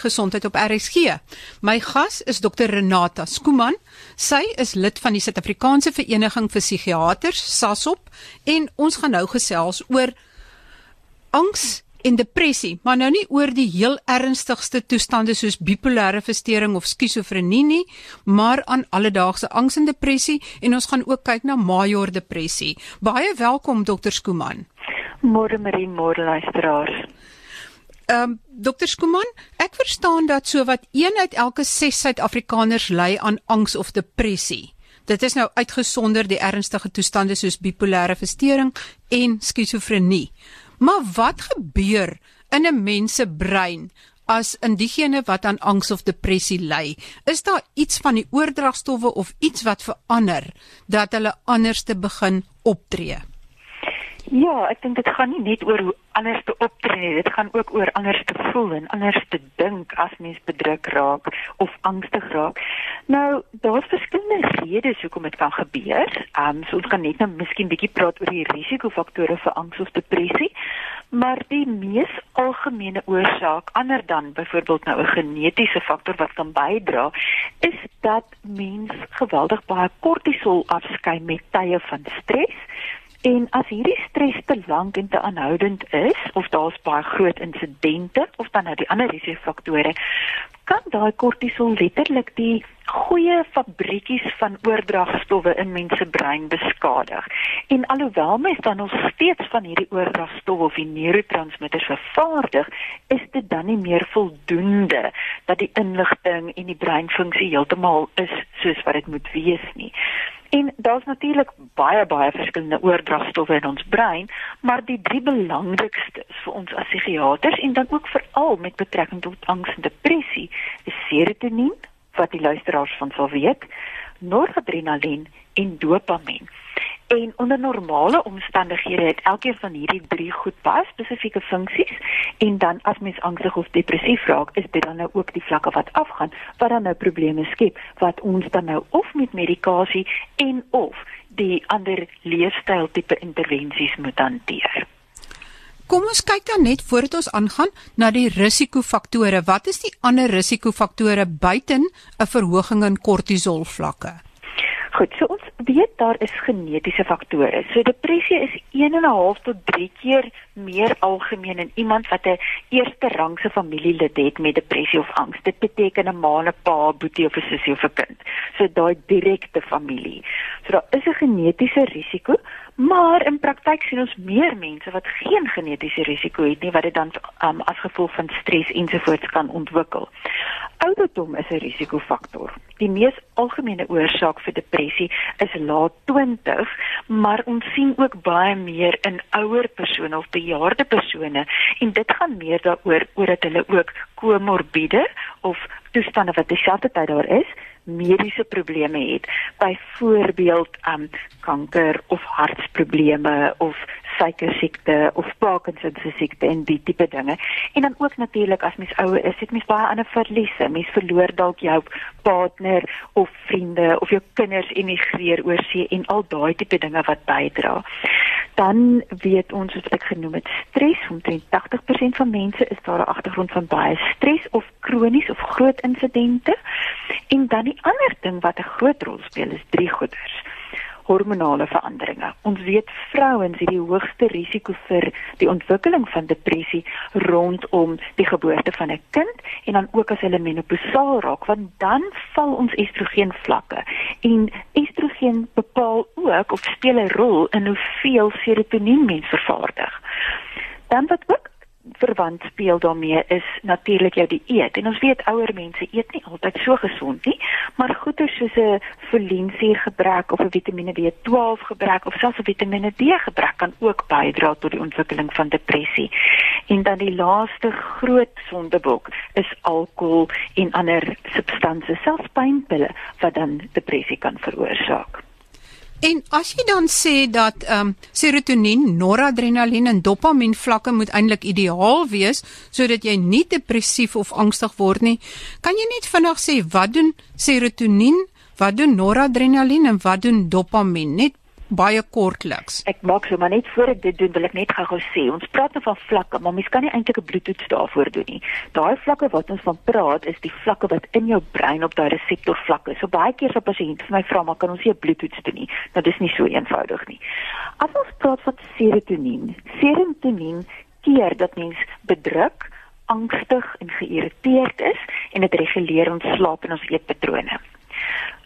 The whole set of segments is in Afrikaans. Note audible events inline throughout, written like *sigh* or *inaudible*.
Gesondheid op RSG. My gas is Dr Renata Skuman. Sy is lid van die Suid-Afrikaanse Vereniging vir Psigiaters, SASOP, en ons gaan nou gesels oor angs en depressie, maar nou nie oor die heel ernstigste toestande soos bipolêre verstoring of skizofrenie nie, maar aan alledaagse angs en depressie en ons gaan ook kyk na major depressie. Baie welkom Dr Skuman. Môre Marie, môre luisteraars. Ehm um, Dr Skuman, ek verstaan dat sowat 1 uit elke 6 Suid-Afrikaners ly aan angs of depressie. Dit is nou uitgesonder die ernstige toestande soos bipolêre verstoring en skizofrenie. Maar wat gebeur in 'n mens se brein as in diegene wat aan angs of depressie ly? Is daar iets van die oordragstowwe of iets wat verander dat hulle anders te begin optree? Ja, ek dink dit gaan nie net oor hoe anders te optree nie, dit gaan ook oor anders te voel en anders te dink as mens bedruk raak of angstig raak. Nou, daar's verskillende redes hoekom dit kan gebeur. Ehm um, so ons gaan net nou miskien bietjie praat oor die risikofaktore vir angs of depressie, maar die mees algemene oorsaak, ander dan byvoorbeeld nou 'n genetiese faktor wat kan bydra, is dat mens geweldig baie kortisol afskei met tye van stres En as hierdie stres te lank en te aanhoudend is of daar's baie groot insidente of dan nou die ander risikofaktore, kan daai kortisol letterlik die goeie fabriekies van oordragstowwe in mense brein beskadig. En alhoewel mens dan nog steeds van hierdie oordragstowwe of die neurotransmitters vervaardig, is dit dan nie meer voldoende dat die inligting en die breinfunksie heeltemal is soos wat dit moet wees nie. En daar's natuurlik baie baie verskillende oordragstowwe in ons brein, maar die drie belangrikstes vir ons as psigiaters en dan ook veral met betrekking tot angs en depressie is serotonien wat die luisteraars van sal weet, noradrenalien en dopamien. En onder normale omstandighede het elkeen van hierdie drie goed baie spesifieke funksies en dan as mens angstig of depressief raak, is dit dan nou ook die vlakke wat afgaan wat dan nou probleme skep wat ons dan nou of met medikasie en of die ander leefstyl tipe intervensies moet hanteer. Kom ons kyk dan net voordat ons aangaan na die risikofaktore. Wat is die ander risikofaktore buiten 'n verhoging in kortisol vlakke? Goed, so ons weet daar is genetiese faktore. So depressie is 1.5 tot 3 keer meer algemeen in iemand wat 'n eerste rangse familielid het met depressie of angs. Dit beteken 'n ma, 'n pa, boetie of 'n sussie of 'n kind. So daai direkte familie. So daar is 'n genetiese risiko, maar in praktyk sien ons meer mense wat geen genetiese risiko het nie wat dit dan um, as gevolg van stres ensovoorts kan ontwikkel. Ouderdom is 'n risikofaktor. Die mees algemene oorsaak vir depressie is laat 20, maar ons sien ook baie meer in ouer persone of bejaarde persone en dit gaan meer daaroor oor dat hulle ook komorbiede of toestande wat dieselfde tyd daar is mediese probleme het byvoorbeeld um kanker of hartprobleme of suikersiekte of Parkinson se siekte en die tipe dinge. En dan ook natuurlik as mens ouer is, het mens baie ander verliese. Mens verloor dalk jou partner of vriende of jou kinders emigreer oor see en al daai tipe dinge wat bydra. Dan weet ons wat ek genoem het, stres, omtrent 80% van mense is daar 'n agtergrond van baie stres of kronies of groot insidente. En dan die ander ding wat 'n groot rol speel is drie goeders hormonale veranderinge. Ons weet vrouens het die hoogste risiko vir die ontwikkeling van depressie rondom die geboorte van 'n kind en dan ook as hulle menopausaal raak, want dan val ons estrogen vlakke. En estrogen bepaal ook of speel 'n rol in hoeveel serotonien mens vervaardig. Dan wat ook verwant speel daarmee is natuurlik jou dieet. En ons weet ouer mense eet nie altyd so gesond nie, maar goeie soos 'n folinsuur gebrek of 'n Vitamiene B12 gebrek of selfs 'n Vitamiene D gebrek kan ook bydra tot die ontwikkeling van depressie. En dan die laaste groot sondebok is alkohol en ander substansies, selfs pynpille wat dan depressie kan veroorsaak. En as jy dan sê dat ehm um, serotonien, noradrenalien en dopamien vlakke moet eintlik ideaal wees sodat jy nie depressief of angstig word nie, kan jy net vinnig sê wat doen serotonien, wat doen noradrenalien en wat doen dopamien? Net baie kortliks. Ek maak so maar net voor ek dit doen wil ek net gou-gou sê, ons praat nou van vlakke, maar mens kan nie eintlik 'n bloedtoets daarvoor doen nie. Daai vlakke wat ons van praat is die vlakke wat in jou brein op daai reseptor vlakke. So baie keer as 'n pasiënt vir my vra maar kan ons nie 'n bloedtoets doen nie. Nou dis nie so eenvoudig nie. As ons praat van serotonien, serotonien keer dat mens bedruk angstig en geïrriteerd is en dit reguleer ons slaap en ons eetpatrone.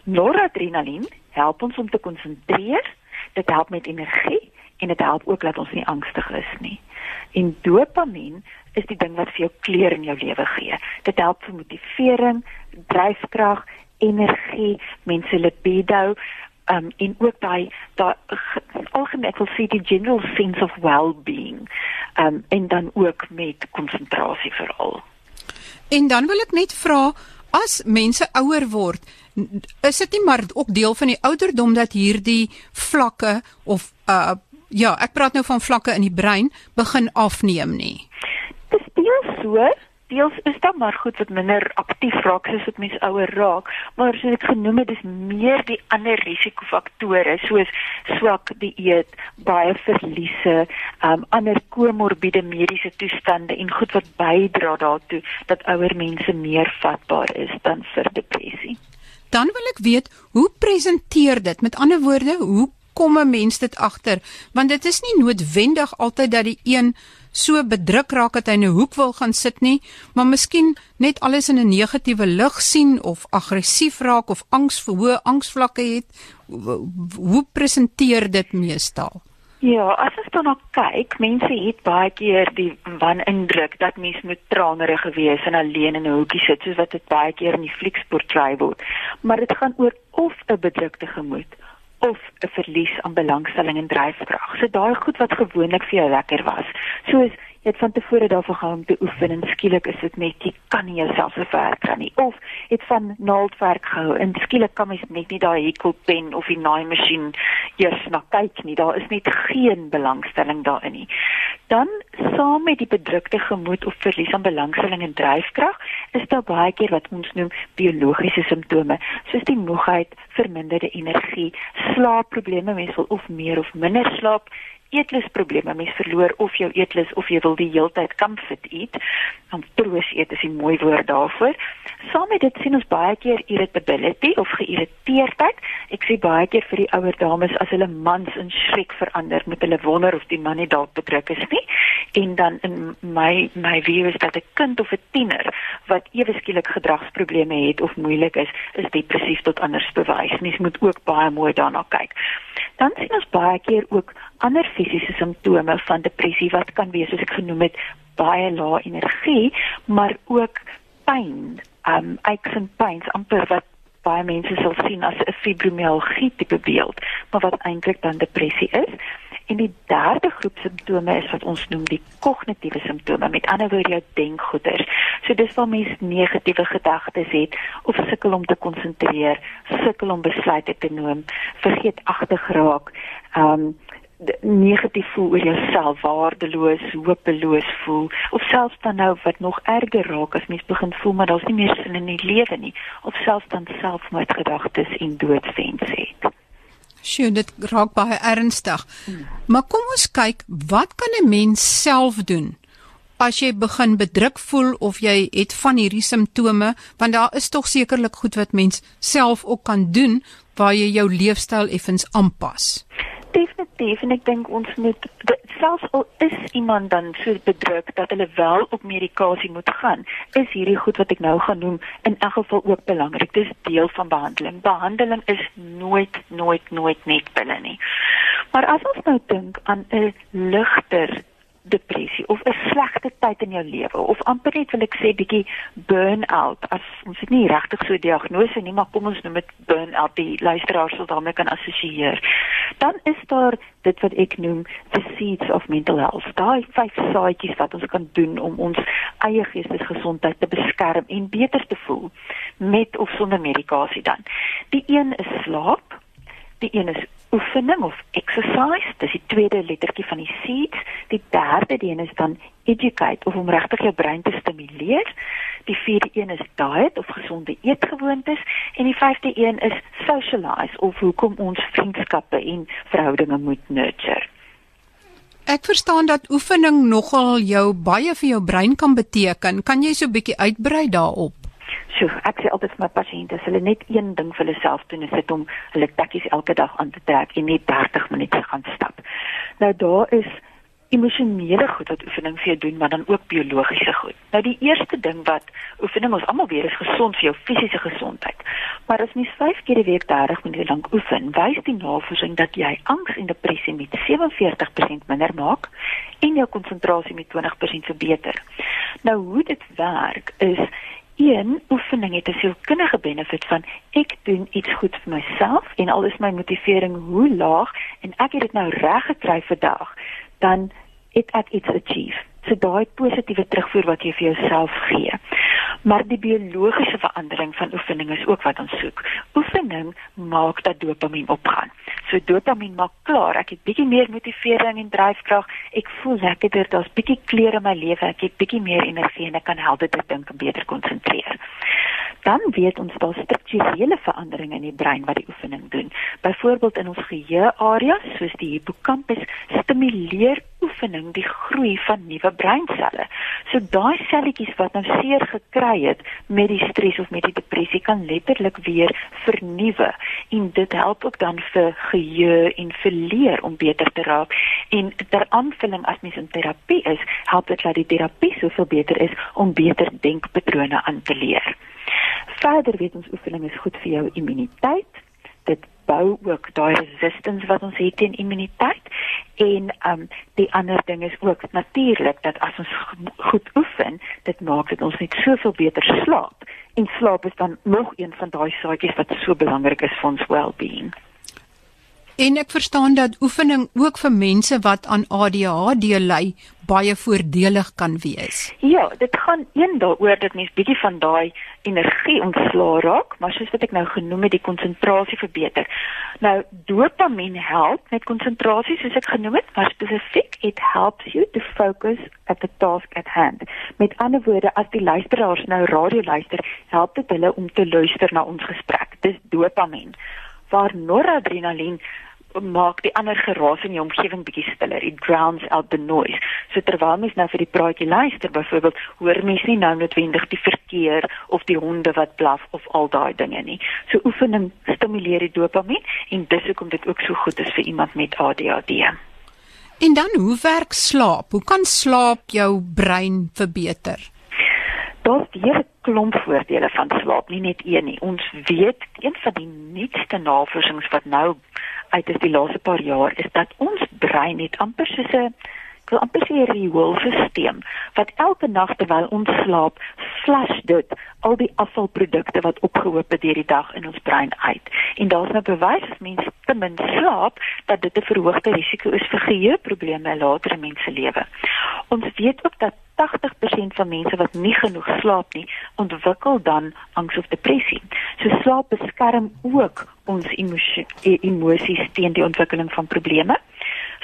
Noradrenalien help ons om te konsentreer, dit help met energie en dit help ook dat ons nie angstig is nie. En dopamien is die ding wat vir jou kleur in jou lewe gee. Dit help vir motivering, dryfkrag, energie, mense libido, um en ook daai daai algemeen ek wil sê die general sense of well-being um en dan ook met konsentrasie veral. En dan wil ek net vra as mense ouer word is dit nie maar ook deel van die ouderdom dat hierdie vlakke of uh ja, ek praat nou van vlakke in die brein begin afneem nie. Dis deel so deels is dit maar goed wat minder aktief raak soos wat mense ouer raak, maar soos ek genoem het, dis meer die ander risikofaktore soos swak dieet, baie verliese, um ander komorbiede mediese toestande en goed wat bydra daartoe dat ouer mense meer vatbaar is dan vir depressie. Dan wil ek weet, hoe presenteer dit? Met ander woorde, hoe kom 'n mens dit agter? Want dit is nie noodwendig altyd dat die een so bedruk raak dat hy in 'n hoek wil gaan sit nie, maar miskien net alles in 'n negatiewe lig sien of aggressief raak of angs vir hoë angsvlakke het. Hoe presenteer dit meestal? Ja, as ons dan nou kyk, mense het baie keer die wanindruk dat mens moet tranerig gewees en alleen in 'n hoekie sit, soos wat dit baie keer in die flieks portray word. Maar dit gaan oor of 'n bedrukte gemoed of 'n verlies aan belangstelling en dryfkrag. So daai goed wat gewoonlik vir jou lekker was. Soos jy het van tevore daarvoor gehou om te oefen en skielik is dit net jy kan nie jouself so ver kry nie. Of het van naaldwerk gehou en skielik kan mens net nie daai hekelpen of die naaimasjien eers na kyk nie. Daar is net geen belangstelling daarin nie. Dan saam met die bedrukte gemoed of verlies aan belangstelling en dryfkrag, is daar baie keer wat ons noem biologiese simptome, soos die moegheid, verminderde energie, slaapprobleme, mens wil of meer of minder slaap, eetlusprobleme, mens verloor of jou eetlus of jy wil die heeltyd comfort eat. Dan troos eet is 'n mooi woord daarvoor. Saam met dit sien ons baie keer irritability of geïrriteerdheid. Ek sê baie keer vir die ouer dames as hulle mans in skrik verander, moet hulle wonder of die man nie dalk bedruk is nie. En dan in my my view is dat 'n kind of 'n tiener wat ewe skielik gedragsprobleme het of moeilik is, is depressief tot anders bewys. Mens moet ook baie mooi daarna kyk. Dan sien ons baie keer ook ander fisiese simptome van depressie wat kan wees soos ek genoem het baie lae energie maar ook pyn. Um aches and pains amper wat baie mense sal sien as 'n fibromialgie tipe beeld maar wat eintlik dan depressie is. En die derde groep simptome is wat ons noem die kognitiewe simptome. Met ander woorde jou denkgoeders. So dis waar mense negatiewe gedagtes het of sukkel om te konsentreer sukkel om besluite te neem vergeetagtig raak um negatief voel oor jouself, waardeloos, hopeloos voel of selfs dan nou wat nog erger raak as mens begin voel maar daar's nie meer sin in die lewe nie of selfs dan selfmoordgedagtes en doodswens het. Sjoe, dit raak baie ernstig. Hmm. Maar kom ons kyk, wat kan 'n mens self doen? As jy begin bedruk voel of jy het van hierdie simptome, want daar is tog sekerlik goed wat mens self ook kan doen waar jy jou leefstyl effens aanpas definitief en ek dink ons moet selfs al is iemand dan so bedruk dat hulle wel op medikasie moet gaan, is hierdie goed wat ek nou gaan noem in elk geval ook belangrik. Dis deel van behandeling. Behandeling is nooit nooit nooit net pille nie. Maar as ons nou dink aan 'n ligter depressie of 'n slegte tyd in jou lewe of amper net wil ek sê bietjie burn-out as ons dit nie regtig so diagnose nie maar kom ons noem dit burn-out die luisteraars sal daarmee kan assosieer. Dan is daar dit wat ek noem the seeds of mental health daai vyf saadjies wat ons kan doen om ons eie geestesgesondheid te beskerm en beter te voel met of sonder medikasie dan. Die een is slaap die een is oefening of exercise, dis die tweede lettertjie van die seeds. Die derde een is dan educate of om regtig jou brein te stimuleer. Die vierde een is diet of gesonde eetgewoontes en die vyfde een is socialize of hoekom ons vriendskappe en verhoudinge moet nurture. Ek verstaan dat oefening nogal jou baie vir jou brein kan beteken. Kan jy so 'n bietjie uitbrei daarop? So, ek sê altyd vir my pasiënte, as hulle net een ding vir hulle self doen, is dit om hulle tekkies elke dag aan te trek en net 30 minute gaan stap. Nou daar is emosionele goed wat oefening vir jou doen, maar dan ook biologiese goed. Nou die eerste ding wat oefening ons almal weet is gesond vir jou fisiese gesondheid. Maar as mens 5 keer 'n week 30 minute lank oefen, wys die navorsing dat jy angs en depressie met 47% minder maak en jou konsentrasie met 20% verbeter. Nou hoe dit werk is Een oefening het 'n sielkundige benefit van ek doen iets goed vir myself en al is my motivering hoe laag en ek het dit nou reg gekry vir dag dan het ek iets achieve. So daai positiewe terugvoer wat jy vir jouself gee. Maar die biologiese verandering van oefening is ook wat ons soek. Oefening maak dat dopamien opgaan. So dopamien maak klaar, ek het bietjie meer motivering en dryfkrag. Ek voel lekkerder, daar's bietjie kleure in my lewe, ek het bietjie meer energie en ek kan helder dink en beter konsentreer dan weet ons daar strukturele veranderinge in die brein wat die oefening doen. Byvoorbeeld in ons geheueareas soos die hippocampus stimuleer oefening die groei van nuwe breinselle. So daai selletjies wat nou seer gekry het met die stres of met die depressie kan letterlik weer vernuwe en dit help ook dan vir geheue en vir leer om beter te raak. En ter aanvulling as mens in terapie is, help dit dat die terapie soveel beter is om beter denkpatrone aan te leer. Verder weet ons oefening is goed vir jou immuniteit. Bou ook daai resistance wat ons het teen immuniteit. En um die ander ding is ook natuurlik dat as ons goed oefen, dit maak dit ons net soveel beter slaap. En slaap is dan nog een van daai saadjies wat so belangrik is vir ons well-being. En ek verstaan dat oefening ook vir mense wat aan ADHD ly baie voordelig kan wees. Ja, dit gaan een daaroor dat mens bietjie van daai energie ontslaa raak, maar soos wat ek nou genoem het, die konsentrasie verbeter. Nou dopamien help met konsentrasie soos ek genoem het, maar spesifiek it helps you to focus at the task at hand. Met ander woorde, as die luisteraars nou radio luister, help dit hulle om te luister na ons gesprek. Dis dopamien waar noradrenalien maak die ander geraas in die omgewing bietjie stiller. It drowns out the noise. So terwyl mens nou vir die praatjie luister, byvoorbeeld, hoor mens nie nou noodwendig die verkeer of die honde wat blaf of al daai dinge nie. So oefening stimuleer die dopamien en dis hoekom dit ook so goed is vir iemand met ADHD. En dan hoe werk slaap? Hoe kan slaap jou brein verbeter? Daar's baie klomp voordele van slaap, nie net een nie. Ons weet een van die nuutste navorsings wat nou uit is die laaste paar jaar is dat ons brein net amper soos 'n ek wil amper sê 'n rioolstelsel wat elke nag terwyl ons slaap flush dit al die afvalprodukte wat opgehoop het deur die dag in ons brein uit. En daar's nou bewys as mens te min slaap dat dit 'n verhoogde risiko is vir geheueprobleme later in mens se lewe. Ons weet ook dat 80% van mense wat nie genoeg slaap nie, ontwikkel dan angs of depressie. So slaap beskerm ook ons emosie, emosies teen die ontwikkeling van probleme.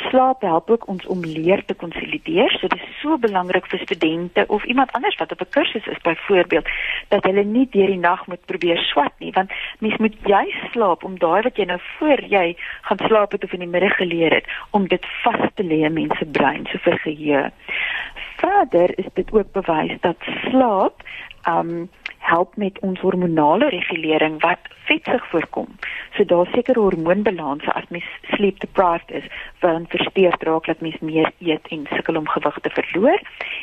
Slaap help ook ons om leer te konsolideer. So dit is so belangrik vir studente of iemand anders wat op 'n kursus is byvoorbeeld dat hulle nie deur die nag moet probeer swat nie, want mens moet jy slaap om daai wat jy nou voor jy gaan slaap het of in die middag geleer het om dit vas te lê in mense brein so vir geheue verder is dit ook bewys dat slaap um help met ons hormonale regulering wat vetsig voorkom. So daar seker hormoonbalanse as mens sleep deprived is, want versteur raak dat mens meer eet en sukkel om gewig te verloor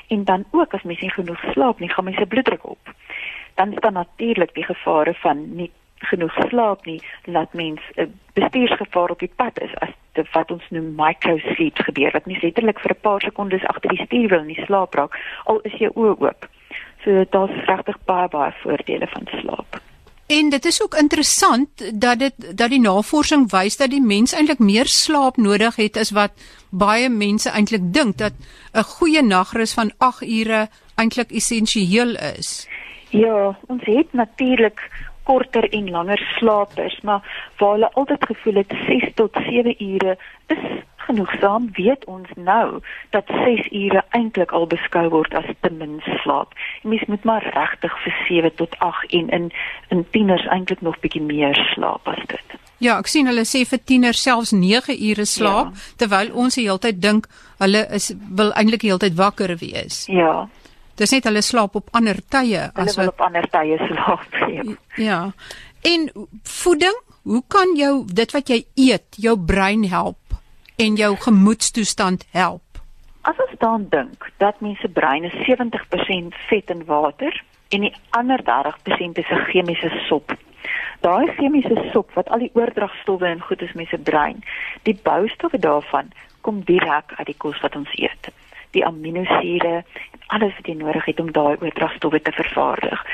en dan ook as mens nie genoeg slaap nie, gaan mens se bloeddruk op. Dan is daar natuurlik die gevare van nie genoeg slaap nie laat mens 'n uh, bestuursgevaar op die pad is as dit wat ons noem micro sleep gebeur wat nie letterlik vir 'n paar sekondes agter die stuur wil nie slaap raak al is jou oë oop. So daar's regtig baie baie voordele van slaap. En dit is ook interessant dat dit dat die navorsing wys dat die mens eintlik meer slaap nodig het as wat baie mense eintlik dink dat 'n goeie nagrus van 8 ure eintlik essensieel is. Ja, ons het natuurlik korter en langer slapers, maar waar hulle altyd gevoel het 6 tot 7 ure is genoegsaam weet ons nou dat 6 ure eintlik al beskou word as te min slaap. Mens moet maar regtig vir 7 tot 8 en in in tieners eintlik nog bietjie meer slaap as dit. Ja, ek sien hulle sê vir tieners selfs 9 ure slaap ja. terwyl ons die hele tyd dink hulle is wil eintlik die hele tyd wakker wees. Ja. Dis net hulle slaap op ander tye as wat op ander tye slaap. *laughs* Ja. ja. En voeding, hoe kan jou dit wat jy eet jou brein help en jou gemoedstoestand help? As ons dan dink dat mense brein is 70% vet en water en die ander 30% is 'n chemiese sop. Daai chemiese sop wat al die oordragstowwe in goed is met se brein, die boustowwe daarvan kom direk uit die kos wat ons eet die aminosure en alles wat jy nodig het om daai oordragstowwe te vervaardig.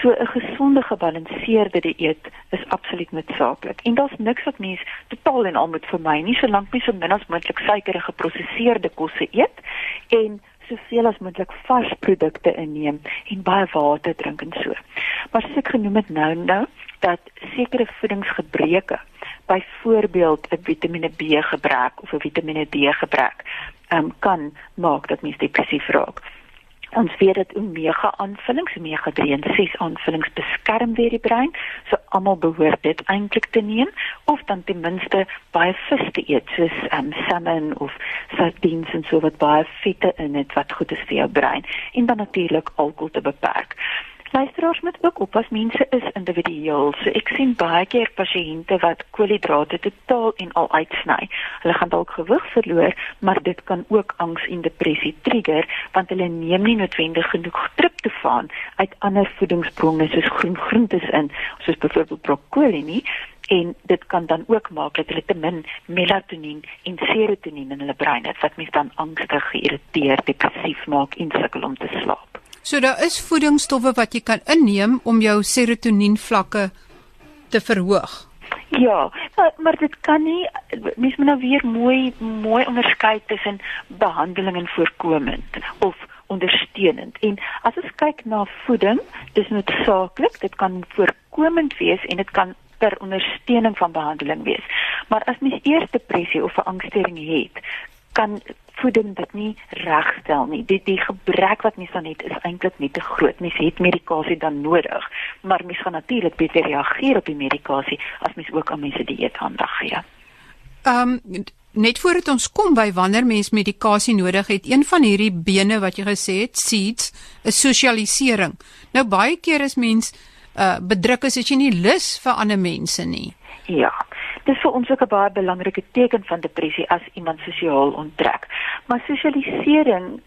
So 'n gesonde gebalanseerde dieet is absoluut noodsaaklik. En daar's niks wat mens totaal en al moet vermy nie, solank mens so min as moontlik suiker en geprosesseerde kosse eet en soveel as moontlik vars produkte inneem en baie water drink en so. Maar soos ek genoem het nou nou dat sekere voedingsgebreke byvoorbeeld 'n Vitamiene B gebrek of 'n Vitamiene D gebrek um, kan maak dat mens depressief raak. Ons weet dat omega aanvullings, omega 3 en 6 aanvullings beskerm weer die brein, so almal behoort dit eintlik te neem of dan ten minste baie vis te eet soos um, salmon of sardines en so wat baie vette in het wat goed is vir jou brein en dan natuurlik alkohol te beperk. Luisteraars moet ook oppas, mense is individueel. So ek sien baie keer pasiënte wat koolhidrate totaal en al uitsny. Hulle gaan dalk gewig verloor, maar dit kan ook angs en depressie trigger want hulle neem nie noodwendig genoeg triptofaan uit ander voedingsbronne soos groen groentes in, soos byvoorbeeld broccoli nie en dit kan dan ook maak dat hulle te min melatonien en serotonien in hulle brein het wat mense dan angstig, geïrriteerd, depressief maak en sukkel om te slaap. So daar is voedingsstowwe wat jy kan inneem om jou serotonien vlakke te verhoog. Ja, maar, maar dit kan nie mens moet nou weer mooi mooi onderskei tussen behandeling en voorkomend of ondersteunend. En as ons kyk na voeding, dis noodsaaklik, dit kan voorkomend wees en dit kan ter ondersteuning van behandeling wees. Maar as mens eers depressie of 'n angsstoornis het, kan voeding dit nie regstel nie. Die die gebrek wat mens dan het is eintlik nie te groot. Mens het medikasie dan nodig, maar mens gaan natuurlik beter reageer op die medikasie as mens ook aan mense dieet aandag gee. Ehm um, net voordat ons kom by wanneer mens medikasie nodig het, een van hierdie bene wat jy gesê het, seeds, is sosialisering. Nou baie keer is mens uh bedruk as jy nie lus vir ander mense nie. Ja dis vir ons ook 'n baie belangrike teken van depressie as iemand sosiaal onttrek. Maar sosialisering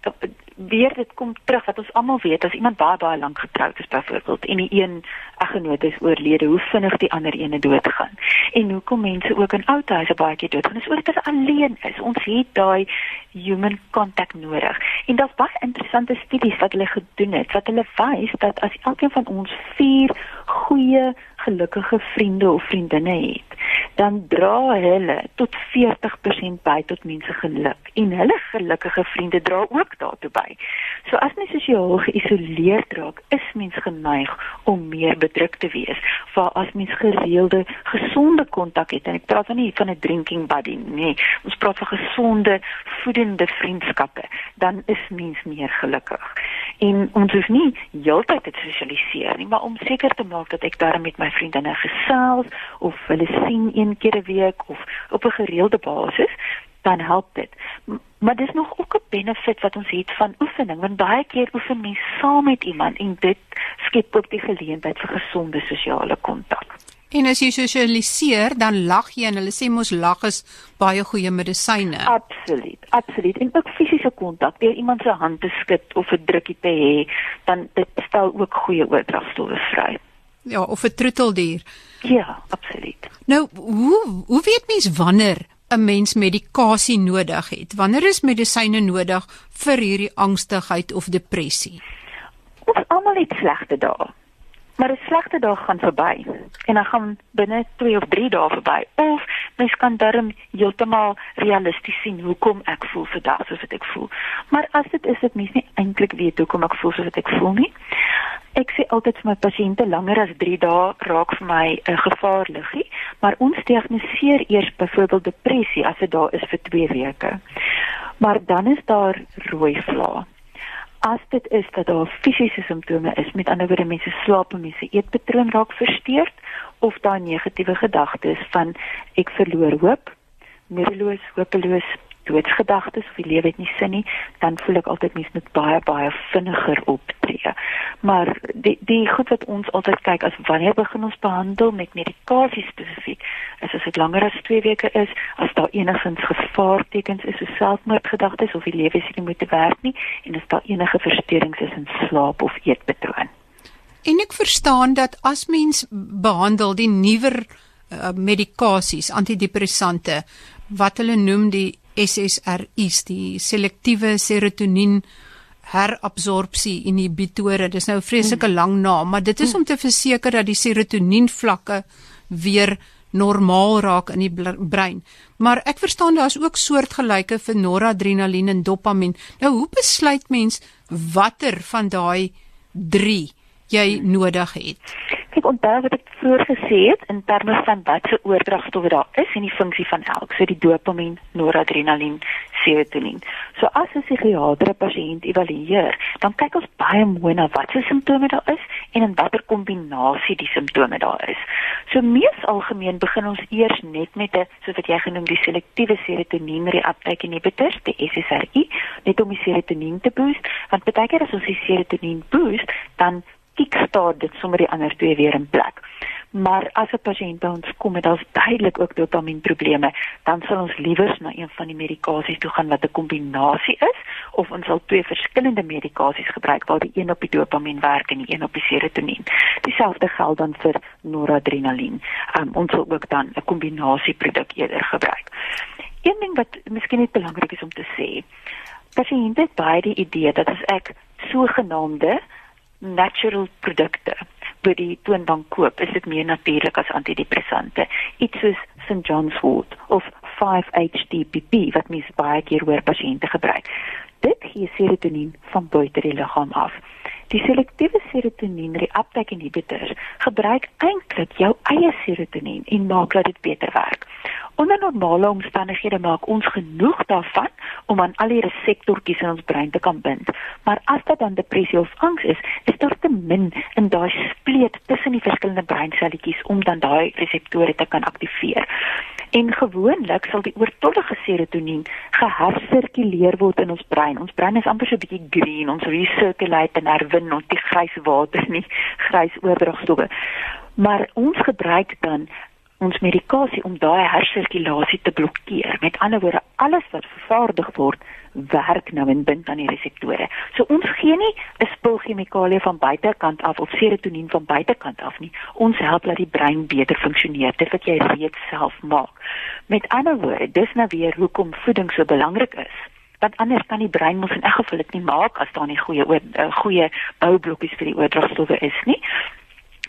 weer dit kom terug wat ons almal weet as iemand baie baie lank getroud is byvoorbeeld en die een eggenoot is oorlede, hoe vinnig die ander ene doodgaan. En hoekom mense ook in ou huise baie keer doodgaan, is ook dat hulle alleen is. Ons het daai human contact nodig. En daar's baie interessante studies wat hulle gedoen het wat hulle wys dat as elkeen van ons 4 goeie gelukkige vriende of vriendinne het, dan dra hulle tot 40% by tot mense geluk en hulle gelukkige vriende dra ook daartoe by. So as mens sosiaal geïsoleerd raak, is mens geneig om meer bedruk te wees. Waar as mens gereelde gesonde kontak het en ek praat dan nie van 'n drinking buddy nie, ons praat van gesonde voedende vriendskappe, dan is mens meer gelukkig. En ons hoef nie heeltyd te sosialiseer nie, maar om seker te maak dat ek daar met my vriendinne gesels of hulle sien een keer 'n week of op 'n gereelde basis, dan help dit. Maar dis nog ook 'n benefit wat ons het van oefening, want baie keer oefen mens saam met iemand en dit skep ook die geleentheid vir gesonde sosiale kontak. En as jy sosialiseer, dan lag jy en hulle sê mos lag is baie goeie medisyne. Absoluut, absoluut. En ook fisiese kontak, deur iemand se hand te skud of 'n drukkie te hê, dan dit stel ook goeie oordragstowwe vry. Ja, of 'n troeteldier. Ja, absoluut. Nou, hoe hoe weet mens wanneer 'n mens medikasie nodig het? Wanneer is medisyne nodig vir hierdie angstigheid of depressie? Ons almal het slegte dae. Maar 'n slegte dag gaan verby en dan gaan binne 2 of 3 dae verby. Of mens kan darm heeltemal realisties sien hoekom ek voel vandag soos ek voel. Maar as dit is dit mens nie eintlik weet hoekom ek voel soos ek voel nie Ek sê altyd vir my pasiënte langer as 3 dae raak vir my 'n uh, gevaarligie, maar ons diagnoseer eers byvoorbeeld depressie as dit daar is vir 2 weke. Maar dan is daar rooi vlae as dit is dat daar fisiese simptome is, met ander woorde mense slaap en mense eetpatroon raak versteurd of daai negatiewe gedagtes van ek verloor hoop, moedeloos, hopeloos, doodsgedagtes of die lewe het nie sin nie, dan voel ek altyd mens moet baie baie vinniger optree. Maar die die goed wat ons altyd kyk as wanneer begin ons behandel met medikasie spesifiek, is as dit langer as 2 weke is, as daar enigins gevaartekens is, so selfmoordgedagtes of die lewe is nie moet werk nie en as daar enige versteurings is in slaap of eetpatroon. En ek verstaan dat as mens behandel die nuwer uh, medikasies, antidepressante wat hulle noem die SSRI's, die selektiewe serotonien herabsorpsie inhibitore. Dis nou 'n vreeslike mm. lang naam, maar dit is om te verseker dat die serotonien vlakke weer normaal raak in die brein. Maar ek verstaan daar's ook soortgelyke vir noradrenalien en dopamien. Nou hoe besluit mens watter van daai 3 jy nodig het? Kyk, onthou wat ek vroeër gesê het in terme van wat se oordragstowwe daar is en die funksie van elk, so die dopamien, noradrenalien, serotonien. So as 'n psigiater 'n pasiënt evalueer, dan kyk ons baie mooi na wat se simptome daar is en in watter kombinasie die simptome daar is. So mees algemeen begin ons eers net met 'n soos wat jy genoem die selektiewe serotonien reuptake inhibitors, die SSRI, net om die serotonien te boost, want baie keer as ons die serotonien boost, dan kickstart dit sommer die ander twee weer in plek. Maar as 'n pasiënt by ons kom met al's duidelik ook dopamienprobleme, dan sal ons liewers na een van die medikasies toe gaan wat 'n kombinasie is of ons sal twee verskillende medikasies gebruik waar die een op die dopamien werk en die een op die serotonien. Dieselfde geld dan vir noradrenalien. Um, ons sal ook dan 'n kombinasieproduk eerder gebruik. Een ding wat miskien net belangrik is om te sê, pasiënte het baie die idee dat as ek sogenaamde natural produkte by die toonbank koop, is dit meer natuurlik as antidepressante. Iets soos St John's wort of 5-HTPP wat mens baie keer hoor pasiënte gebruik. Dit gee serotonien van buite die liggaam af. Die selektiewe serotonien reuptake inhibitors gebruik eintlik jou eie serotonien en maak dat dit beter werk. Onder normale omstandighede maak ons genoeg daarvan om aan al die reseptortjies in ons brein te kan bind. Maar as dit dan depressie of angs is, is daar te min in daai spleet tussen die verskillende breinselletjies om dan daai reseptore te kan aktiveer. En gewoonlik sal die oortollige serotonien gehersirkuleer word in ons brein. Ons brein is amper so 'n bietjie green, ons recirculate en herwin ons die grys water nie, *laughs* grys oordragstowwe. Maar ons gebruik dan ons medikasie om daai hersirkulasie te blokkeer. Met ander woorde, alles wat vervaardig word, werk nou en bind aan die reseptore. So ons gee nie 'n spul chemikalie van buitekant af of serotonien van buitekant af nie. Ons help dat die brein beter funksioneer, dit wat jy reeds self maak. Met ander woorde, dis nou weer hoekom voeding so belangrik is want anders kan die brein mos in elk geval dit nie maak as daar nie goeie uh, goeie boublokkies vir die oordragstowwe is nie.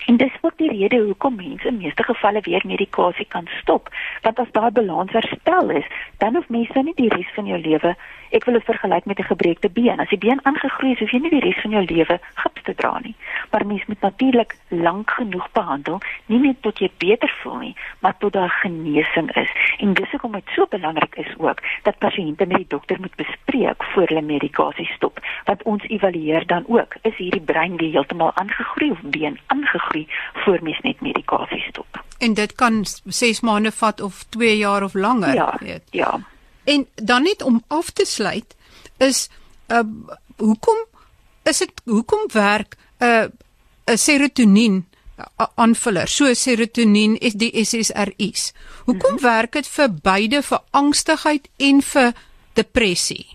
En dis ook die rede hoekom mense in meeste gevalle weer medikasie kan stop, want as daai balans herstel is, dan hoef mense nie die res van jou lewe Ek wil dit vergelyk met 'n gebreekte been. As die been aangegroei is, hoef jy nie die res van jou lewe gips te dra nie. Maar mens moet natuurlik lank genoeg behandel, nie net tot jy beter voel nie, maar tot daar genesing is. En dis hoekom dit so belangrik is ook dat pasiënte met die dokter moet bespreek voor hulle medikasie stop. Want ons evalueer dan ook, is hierdie brein weer heeltemal aangegroei of been aangegroei voor mens net medikasie stop. En dit kan 6 maande vat of 2 jaar of langer, ja, weet. Ja. En dan net om af te sluit is uh hoekom is dit hoekom werk 'n uh, 'n serotonien aanvuller so serotonien is die SSRI's. Hoekom mm -hmm. werk dit vir beide vir angstigheid en vir depressie?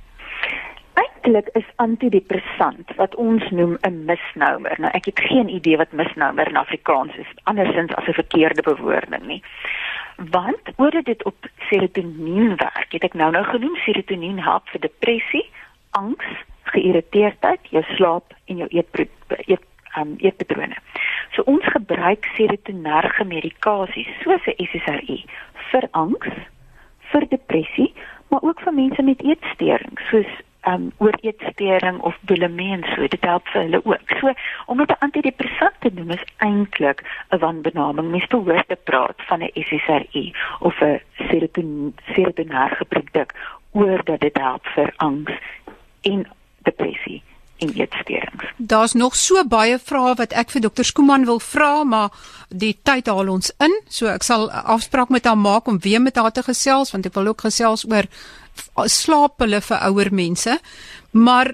Eintlik is antidepressant wat ons noem 'n misnomer. Nou ek het geen idee wat misnomer in Afrikaans is andersins as 'n verkeerde bewoording nie want oor dit op serotonien werk. Het ek nou nou genoem serotonien help vir depressie, angs, geïrriteerdheid, jou slaap en jou eet eet um, eetpatrone. So ons gebruik serotonerge medikasies soos 'n SSRI vir angs, vir depressie, maar ook vir mense met eetsteurings soos um ooreetstering of bulimie en so dit help vir hulle ook. So om dit 'n antidepressant te noem is eintlik 'n wanbenaming. Mens behoort te praat van 'n SSRI of 'n serotonerge produk oor dat dit help vir angs en depressie en eetstoornisse. Daar's nog so baie vrae wat ek vir dokter Skooman wil vra, maar die tyd haal ons in. So ek sal afspraak met haar maak om weer met haar te gesels want ek wil ook gesels oor slaap hulle vir ouer mense. Maar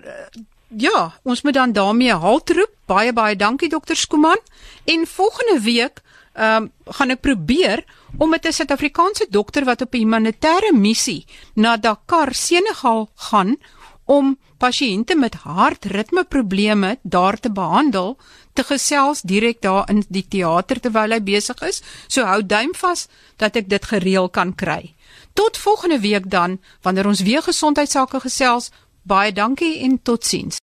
ja, ons moet dan daarmee halt roep. Baie baie dankie dokter Skooman. En volgende week ehm um, gaan ek probeer om met 'n Suid-Afrikaanse dokter wat op 'n humanitêre missie na Dakar, Senegal gaan om pasiënte met hartritmeprobleme daar te behandel te gesels direk daar in die teater terwyl hy besig is. So hou duim vas dat ek dit gereël kan kry. Tot volgende week dan wanneer ons weer gesondheidsake gesels. Baie dankie en totsiens.